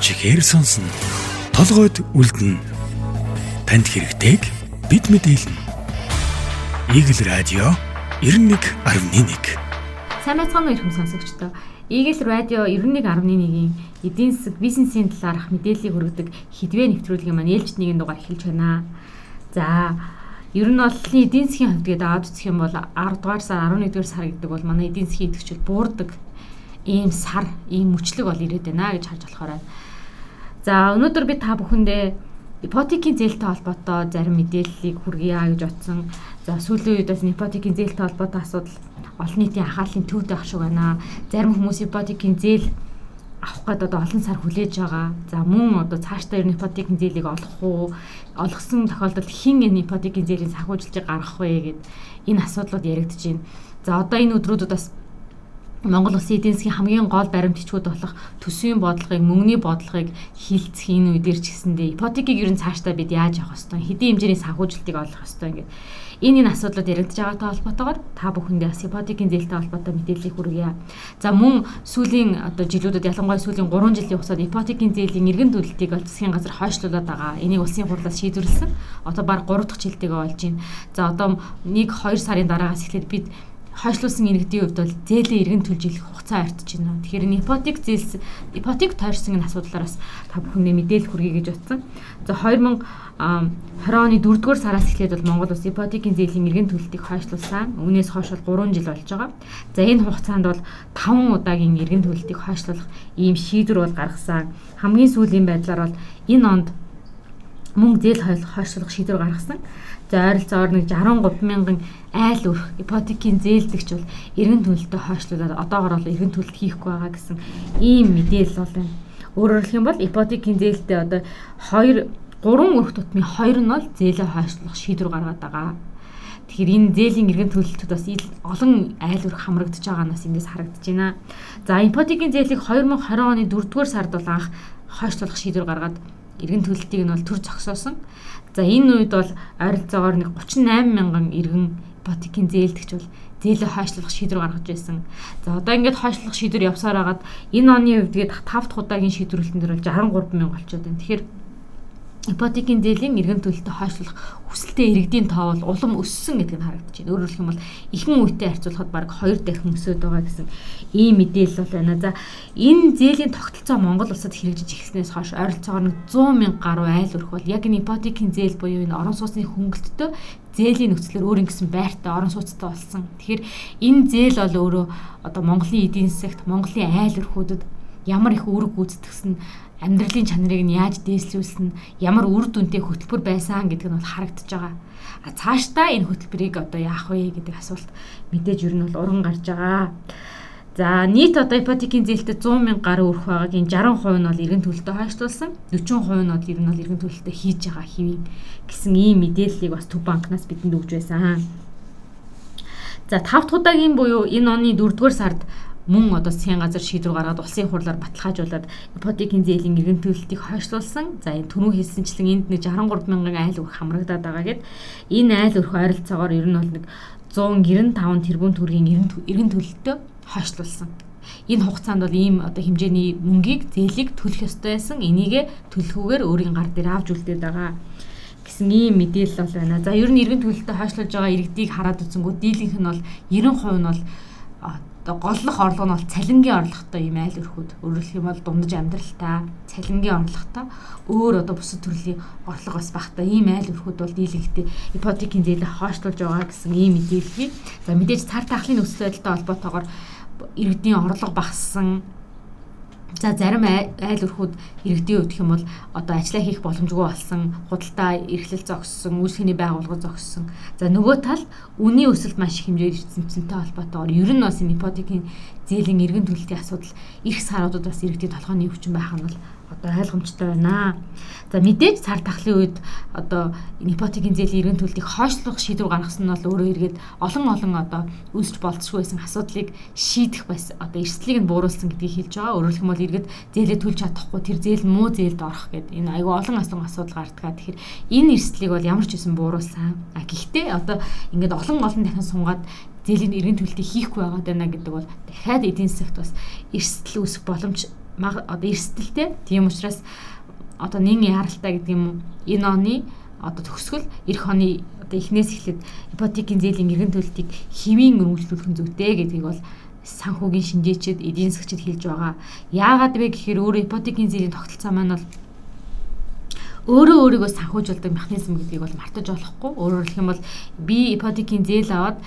чихээр сонсно. Толгойд үлдэн. Танд хэрэгтэйг бид мэдээлнэ. Игэл радио 91.1 Сайн байцгаана уу ихэм сонсогчдоо. Игэл радио 91.1-ийн эдийн засаг бизнесийн талаарх мэдээллийг хүргэдэг хідвээ нэвтрүүлгийн маань ээлжид нэгэн дугаар эхэлж байна. За Ер нь бол эдийн засгийн хувьд гээд аваад үзэх юм бол 10 дугаар сар 11 дугаар сар гэдэг бол манай эдийн засгийн идэвхжил буурдаг ийм сар, ийм мөчлөг бол ирээд байна гэж харж болохоор байна. За өнөөдөр би та бүхэндээ ипотекийн зээлтэй холбоотой зарим мэдээллийг хүргье гэж бодсон. За сүүлийн үед бас ипотекийн зээлтэй холбоотой асуудал олон нийтийн анхаарлын төвд байх шиг байна. Зарим хүмүүс ипотекийн зээл авах гэдэг одоо олон сар хүлээж байгаа. За мөн одоо цаашдаа ер нь ипотекийн зээлийг олох уу? Олгосон тохиолдолд хэн энэ ипотекийн зээлийн санхүүжилтийг гаргах вэ гэд энэ асуудлууд яригдж байна. За одоо энэ өдрүүдэд бас Монгол Улсын эдийн засгийн хамгийн гол баримтчгууд болох төсвийн бодлогыг, мөнгөний бодлогыг хилцэх энэ үедэр ч гэсэндээ ипотекийг ер нь цаашдаа бид яаж авах хэвээр хэдийн хэмжээний санхүүжилтийг олох хэвээр ингээд энэ энэ асуудлууд яригдж байгаатай холбоотойгоор та бүхэндээ бас ипотекийн зээлтэй холбоотой мэдээллийг хүргье. За мөн сүүлийн одоо жилүүдэд ялангуяа сүүлийн 3 жилийн хугацаанд ипотекийн зээлийн иргэн төлөлтийг ол засгийн газар хойшлуулад байгаа. Энийг улсын хурлаас шийдвэрлсэн. Одоо баг 3 дахь жилтэйгээ болж байна. За одоо 1 2 сарын дараагаас эхлээд бид хойшлуулсан иргэдийн хувьд бол зээлээ иргэн төлж илэх хугацаа артж байна. Тэгэхээр ипотек зээлс ипотек тойрсон энэ асуудлаараас та бүхэндээ мэдээлэл хүргэе гэж утсан. За 2020 оны 4-р сараас эхлээд бол Монгол улс ипотекийн зээлийн иргэн төлөлтийг хойшлуулсан. Үүнээс хойш бол 3 жил болж байгаа. За энэ хугацаанд бол 5 удаагийн иргэн төлөлтийг хойшлуулах ийм шийдвэр бол гаргасан. Хамгийн сүүлийн байдлаар бол энэ онд мөнгө зээл хойшлуулах шийдвэр гаргасан. За ойролцоогоор нэг 63 мянган айл өрх ипотекийн зээлдэгч бол эргэн төлөлтөд хойшлуулад одоогор бол эргэн төлөлт хийхгүй байгаа гэсэн ийм мэдээлэл бол байна. Өөрөөр хэлэх юм бол ипотекийн зээлтэй одоо 2 3 өрх тутмын 2 нь бол зээлээ хойшлуулах шийдвэр гаргаад байгаа. Тэгэхээр энэ зээлийн эргэн төлөлтөд бас олон айл өрх хамрагдаж байгаанаас эндээс харагдаж байна. За ипотекийн зээлийг 2020 оны 4-р сард бол анх хойшлуулах шийдвэр гаргаад эргэн төлөлтийг нь бол төр зогсоосон. За энэ үед бол ойролцоогоор нэг 38 мянган иргэн ипотекийн зээлдэгч бол зээлээ хойшлуулах шийдвэр гаргаж байсан. За одоо ингээд хойшлуулах шийдвэр явсаар хагаад энэ оны үед гээд 5 дахь удаагийн шийдвэрлэлтэн дээр бол 63 мянга болчиход байна. Тэгэхээр ипотекийн зээлийн эргэн төлөлтөд хойшлуулах хүсэлтэд иргэдийн тоо бол улам өссөн гэдг нь харагдаж байна. Өөрөөр хэлэх юм бол ихэнх үетэй харьцуулахад баг 2 дахин өсөд байгаа гэсэн ийм мэдээлэл бол байна. За энэ зээлийн тогтолцоо Монгол улсад хэрэгжиж эхэлснээс хойш ойролцоогоор 100 мянга гаруй айл өрх бол яг энэ ипотекийн зээл буюу энэ орон сууцны хөнгөлөлтөд зээлийн нөхцлөөр өөр ингэсэн байртай орон сууцтай болсон. Тэгэхээр энэ зээл бол өөрөө одоо Монголын эдийн засагт Монголын айл өрхүүдэд ямар их үүрэг гүйцэтгэсэн амьдралын чанарыг нь яаж дээслүүлсэн ямар үр дүнтэй хөтөлбөр байсан гэдэг нь бол харагдаж байгаа. А цаашдаа энэ хөтөлбөрийг одоо яах вэ гэдэг асуулт мэдээж ер нь бол уран гарч байгаа. За нийт одоо ипотекийн зээлтэй 100 мянга гаруй өрх байгаагийн 60% нь бол эргэн төлөлтөд хойшлуулсан. 40% нь бол ер нь бол эргэн төлөлтөд хийж байгаа хэвийн гэсэн ийм мэдээллийг бас Төв банкнаас бидэнд өгж байсан. За 5 дахь удаагийн буюу энэ оны 4-р сард мөн одоо засгийн газар шийдвэр гаргаад улсын хурлаар баталгаажуулаад ипотекийн зээлийн эргэн төлөлтийг хойшлуулсан. За энэ түрүү хэлсэнчлэн энд нэг 63 мянган айл өрх хамрагдаад байгаа гэд энэ айл өрх ойролцоогоор ер нь бол нэг 195 тэрбум төгрөгийн эргэн төлөлтөө хойшлуулсан. Энэ хугацаанд бол ийм одоо хэмжээний мөнгийг зээлийг төлөх ёстой байсан. Энийг төлөхгүйгээр өөрийн гар дээр авч үлдээд байгаа гэсэн ийм мэдээлэл бол байна. За ер нь эргэн төлөлтөд хойшлуулж байгаа иргэдийг хараад үзэнгүү дийлийнх нь бол 90% нь бол одоо голлох орлого нь бол цалингийн орлоготой юм айл өрхүүд өөрөлдөх юм бол дундаж амьдралтай цалингийн орлоготой. Өөр одоо бусад төрлийн орлого бас багтаа. Ийм айл өрхүүд бол дийлэгтэй ипотекийн зээлээ хойшлуулж байгаа гэсэн ийм мэдээлэл. За мэдээж цар тахлын байдалтай холбоотойгоор иргэдийн орлого багассан За зарим айл өрхүүд иргэдийн хувьд юм бол одоо ажиллаа хийх боломжгүй болсон, худалдаа эрхлэл зогссон, үйлсхийний байгууллага зогссон. За нөгөө тал үнийн өсөлт маш их хэмжээр ирсэнтэй холбоотойгоор ер нь бас ипотекийн зээлийн эргэн төлөлтийн асуудал их саруудад бас иргэдийн толгойн өвчин байх нь бол одоо ойлгомжтой байна. За мэдээж цар тахлын үед одоо ипотекийн зээлийн эргэн төлөлтийг хойшлуулах шийдвэр гаргасан нь бол өөрөө эргээд олон олон одоо үүсч болцсохгүй байсан асуудлыг шийдэх бас одоо эрсдлийг нь бууруулсан гэдгийг хэлж байгаа. Өөрөөр хэлбэл эргээд зээлээ төлж чадахгүй тэр зээл муу зээлд орох гэдэг энэ айгүй олон асуун асуудал гардгаа. Тэгэхээр энэ эрсдлийг бол ямар ч үсэн бууруулсан. А гэхдээ одоо ингээд олон олон дахин сунгаад зээлийн эргэн төлөлтийг хийхгүй байгаа даа гэдэг бол дахиад эдийн засагт бас эрсдэл үүсэх боломж одоо эрсдэлтэй. Тийм учраас одоо нэгэн яралтай гэдэг юм уу энэ оны одоо төгсгөл эх оны одоо эхнээс эхлээд ипотекийн зээлийн эргэн төлөлтийг хэвийн өргөжлүүлэх нь зүйтэй гэдгийг бол санхүүгийн шинжээчид эдийн засгчид хэлж байгаа. Яагаад вэ гэхээр өөрөө ипотекийн зээлийн тогтолцоо маань бол өөрөө өөрийгөө санхүүжүүлдэг механизм гэдгийг бол мартаж болохгүй. Өөрөөр хэлэх юм бол би ипотекийн зээл аваад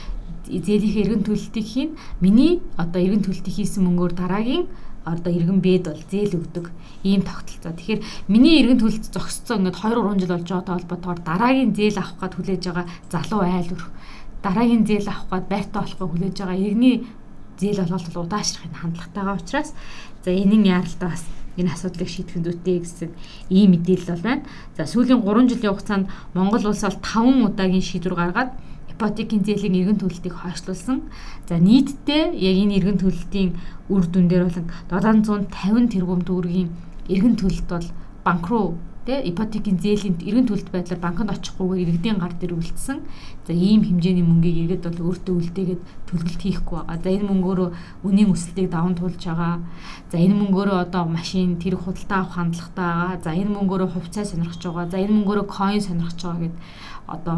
зээлийнхээ эргэн төлөлтийг хийн. Миний одоо эргэн төлөлтийг хийсэн мөнгөөр дараагийн одоо иргэн бэд бол зээл өгдөг ийм тогтолцоо. Тэгэхээр миний иргэн төлөлт зогсцсон ингээд 2 3 жил болж байгаатай холбоотойгоор дараагийн зээл авах гээд хүлээж байгаа залуу айл өрх. Дараагийн зээл авах гээд байртаа болохгүй хүлээж байгаа иргэний зээл олголт бол удаашрахын хандлагатайгаа учраас за энийн яаралтай бас энэ асуудлыг шийдэх зүйтэй гэсэн ийм мэдээлэл бол байна. За сүүлийн 3 жилийн хугацаанд Монгол улс бол 5 удаагийн шийдвэр гаргаад ипотекийн зээлийн эргэн төлөлтийг хойшлуулсан. За нийтдээ яг энэ эргэн төлөлтийн үр дүн дээр бол 750 тэрбум төгрөгийн эргэн төлөлт бол банк руу тэ ипотекийн зээлийн эргэн төлөлт байдлаар банкнд очихгүйгээр иргэдийн гар дээр үлдсэн. За ийм хэмжээний мөнгийг иргэд бол өөртөө үлдээгээд төлөвлөлт хийхгүй байгаа. За энэ мөнгөөрөө үнийн өсөлтийг даван туулж байгаа. За энэ мөнгөөрөө одоо машин тэр худалдаа авах хандлагатай байгаа. За энэ мөнгөөрөө хувьцаа сонирхож байгаа. За энэ мөнгөөрөө coin сонирхож байгаа гэд одоо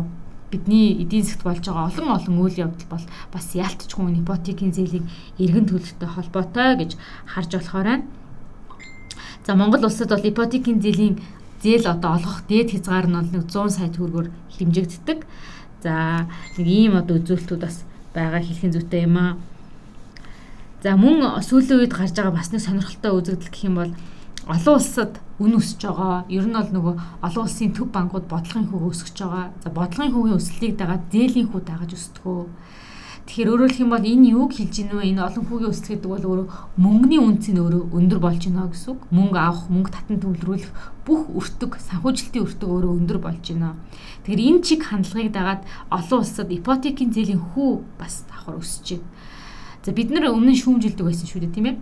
бидний эдийн засгт болж байгаа олон олон үйл явдал бол бас яалтчгүй ипотекийн зээлийн эргэн төлөлтөй холбоотой гэж харж болохоор байна. За Монгол улсад бол ипотекийн зээлийн зээл одоо олгох дээд хязгаар нь бол нэг 100 сая төгрөгөөр хэмжигддэг. За нэг ийм одоо үзүүлэлтүүд бас байгаа хэлхэн зүйтэй юм аа. За мөн сүүлийн үед гарч байгаа бас нэг сонирхолтой үзэгдэл гэх юм бол олон улсад үн өсөж байгаа. Ер нь бол нөгөө олон улсын төв банкуд бодлогын хөв өсөж байгаа. За бодлогын хөвийн өсөлтийг дагаад зээлийн хүү дагаж өсдөгөө. Тэгэхээр өөрөөр хэлэх юм бол энэ юуг хэлж гинэ вэ? Энэ олон хүүгийн өсөлт гэдэг бол өөрөө мөнгөний үнц нь өөрөө өндөр болж байна гэсэн үг. Мөнгө авах, мөнгө татан төвлөрүүлэх бүх өртөг, санхүүжилтийн өртөг өөрөө өндөр болж байна. Тэгэхээр энэ чиг хандлагыг дагаад олон улсад ипотекийн зээлийн хүү бас давхар өсөж байна. За бид нар өмнө шүүмжилдэг байсан шүү дээ, тийм ээ.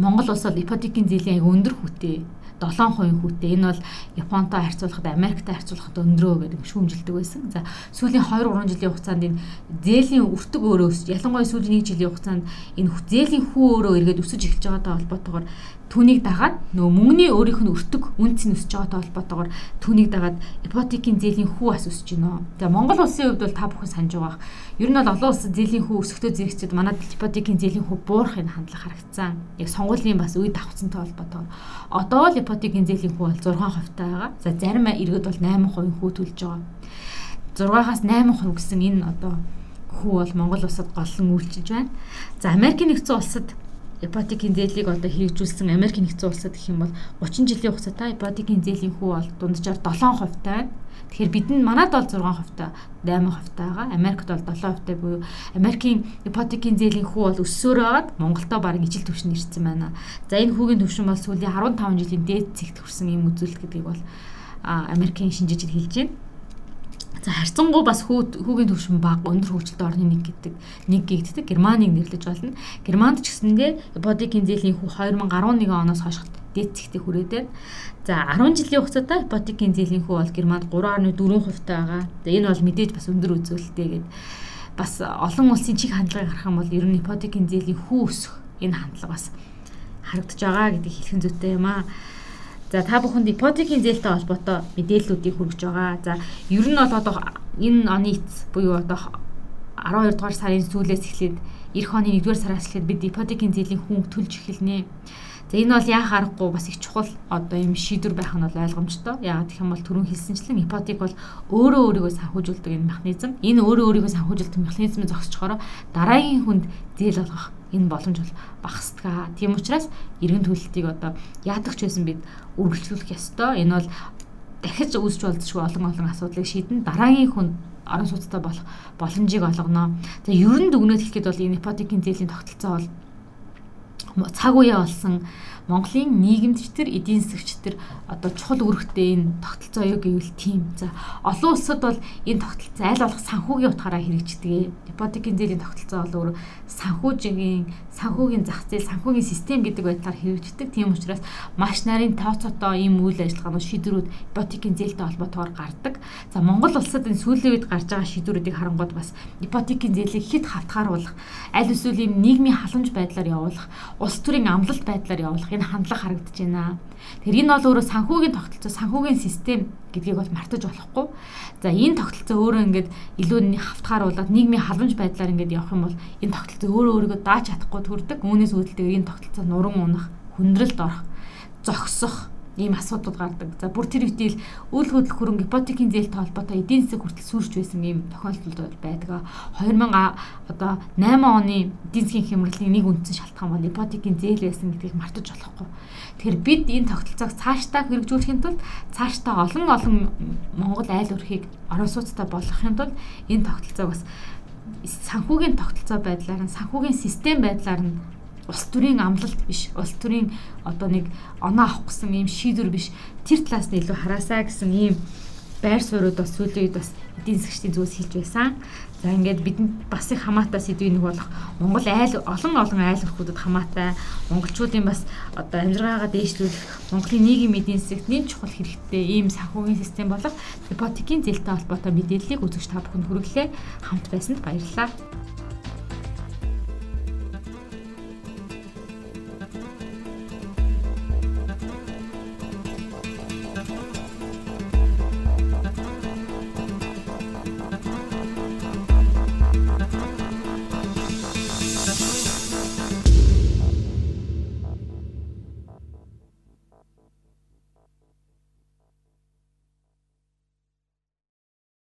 Монгол улс бол ипотекийн зээлийн аяг өндөр хүүтэй 7% хүүтэй. Энэ бол Японтой харьцуулахад Америктэй харьцуулахад өндрөө гэдэг шүүмжилдэг байсан. За сүүлийн 2 3 жилийн хугацаанд энэ зээлийн өртөг өөрөө өсөж ялангуяа сүүлийн 1 жилийн хугацаанд энэ зээлийн хүү өөрөө эргээд өсөж эхэлж байгаатай холбоотойгоор түүнийг дагаад нөгөө мөнгөний өөрийнх нь өртөг үнц нь өсөж байгаатай холбоотойгоор түүнийг дагаад ипотекийн зээлийн хүү бас өсөж байна. За Монгол улсын хувьд бол та бүхэн санаж байгаа. Ер нь бол олон улсад зээлийн хүү өсөхдөө зэрэгцээд манад ипотекийн зээлийн хүү буурахын хандлага харагдсан. Яг сонгуулийн бас үе давхцантай холбоотойгоор одоо л ипотекийн зээлийн хүү бол 6% таа байгаа. За зарим иргэд бол 8% хүү төлж байгаа. 6-аас 8% гэсэн энэ одоо хүү бол Монгол улсад голлон үйлчилж байна. За Америкийн нэгдсэн улсад ипотекийн зээлийг одоо хэрэгжүүлсэн Америк нэгдсэн улсад гэх юм бол 30 жилийн хугацаатай ипотекийн зээлийн хүү бол дунджаар 7% таа. Тэгэхээр бидэнд манад бол 6% таа 8% таа байгаа. Америкт бол 7% таа буюу Америкийн ипотекийн зээлийн хүү бол өссөөр байгаад Монголдо бараг ижил төвшөнд ирсэн байна. За энэ хүүгийн төвшин бол сүүлийн 15 жилийн дээд цэгт хүрсэн юм үзүүлэлт гэдгийг бол Америкийн шинжээчид хэлж байна. За харьцангуй бас хүүгийн төвшин баг өндөр хөгжилтэй орны нэг гэдэг нэг гэгддэг Германыг нэрлэж болно. Германд ч гэсэндээ ипотекийн зээлийн хүү 2011 оноос хойш дээд зэгтээ хүрээд байна. За 10 жилийн хугацаатай ипотекийн зээлийн хүү бол Германд 3.4% таа байгаа. За энэ бол мэдээж бас өндөр үзүүлэлттэй гэдэг бас олон улсын чиг хандлагыг харах юм бол ер нь ипотекийн зээлийн хүү өсөх энэ хандлага бас харагдаж байгаа гэдэг хэлхэн зүйтэй юм аа. За та бүхэнд ипотекийн зээлтэй холбоотой мэдээллүүдийг хүргэж байгаа. За ер нь бол одоо энэ оны эц буюу одоо 12 дугаар сарын сүүлээс эхлээд эх оны 1-р сараас эхлээд бид ипотекийн зээлийн хүн төлж эхэлнэ. За энэ бол яах аргагүй бас их чухал одоо юм шийдвэр байх нь бол ойлгомжтой. Яагаад гэх юм бол түрүүн хэлсэнчлэн ипотек бол өөрөө өөрийгөө санхүүжүүлдэг энэ механизм. Энэ өөрөө өөрийгөө санхүүжүүлдэг механизмыг зогсчихороо дараагийн хүнд зээл олгох энэ боломж бол багасдаг. Тийм учраас иргэн төлөлтийг одоо яадаг ч байсан бид үргэлжлүүлэх ёстой. Энэ бол дахиж үүсч болзошгүй олон олон асуудлыг шийдэн дараагийн хүн орон сууцтай болох боломжийг олгоно. Тэгээ ер нь дүгнэж хэлэхэд бол энэ ипотекийн зээлийн тогтолцоо бол 뭐 차고였음. Монголын нийгэмчдэр, эдийн засгчдэр одоо чухал үүрэгтэй энэ тогтолцоо юу гэвэл тийм. За олон улсад бол энэ тогтолцоо аль болох санхүүгийн утгаараа хэрэгждэг. Ипотекийн зээлийн тогтолцоо бол өөр санхүүжийн, санхүүгийн зах зээл, санхүүгийн систем гэдэг байдлаар хэрэгждэг. Тийм учраас маш нарийн тооцоотоо ийм үйл ажиллагаанууд шийдвэрүүд ипотекийн зээлтэй холбоотойгоор гардаг. За Монгол улсад энэ сүүлийн үед гарч байгаа шийдвэрүүдийг харангууд бас ипотекийн зээлийг хэд хавтгааруулах, аль эсвэл ийм нийгмийн халамж байдлаар явуулах, улс төрийн амлалт байдлаар явуулах энэ хандлага харагдаж байна. Тэгэхээр энэ бол өөрөө санхүүгийн тогтолцоо, санхүүгийн систем гэдгийг бол мартаж болохгүй. За энэ тогтолцоо өөрөө ингээд илүү хавтгааруулаад нийгмийн халамж байдлаар ингээд явах юм бол энэ тогтолцоо өөрөө өөрийгөө дааж чадахгүй төрдөг. Үүнээс үүдэлтэйгээр энэ тогтолцоо нуран унах, хүндрэлд орох, зогсох ийм асуудууд гардаг. За бүр тэр үетэл үйл хөдлөх хөрөнгө ипотекийн зээлтэй холбоотой эдийн засаг хүртэл сүрж байсан ийм тохиолдол байдаг. 2000 одоо 8 оны эдийн засгийн хямралын нэг үндсэн шалтгаан бол ипотекийн зээл байсан гэдгийг мартаж болохгүй. Тэгэхээр бид энэ тогтолцоог цаашдаа хэрэгжүүлэхийн тулд цаашдаа олон олон Монгол айл өрхийг орон сууцтай болгохын тулд энэ тогтолцоог бас санхүүгийн тогтолцоо байдлаар нь санхүүгийн систем байдлаар нь улс төрийн амлалт биш улс төрийн одоо нэг оноо авах гэсэн ийм шийдвэр биш тэр талаас нь илүү хараасаа гэсэн ийм байр суурьуд бас сүүлийн үед бас эдийн засгчдын зүгээс хэлж байсан. За ингээд бидэнд бас их хамаатай сэдвийн нэг болох Монгол айл олон олон айл өрхүүдэд хамаатай монголчуудын бас одоо амжиргаагаа дээшлүүлэх Монголын нийгэм эдийн засагт нэг чухал хэрэгтэй ийм санхүүгийн систем болох ипотекийн зээлтэй холбоотой мэдээллийг үзэгч та бүхэнд хүргэлээ. Хамт байсанд баярлалаа.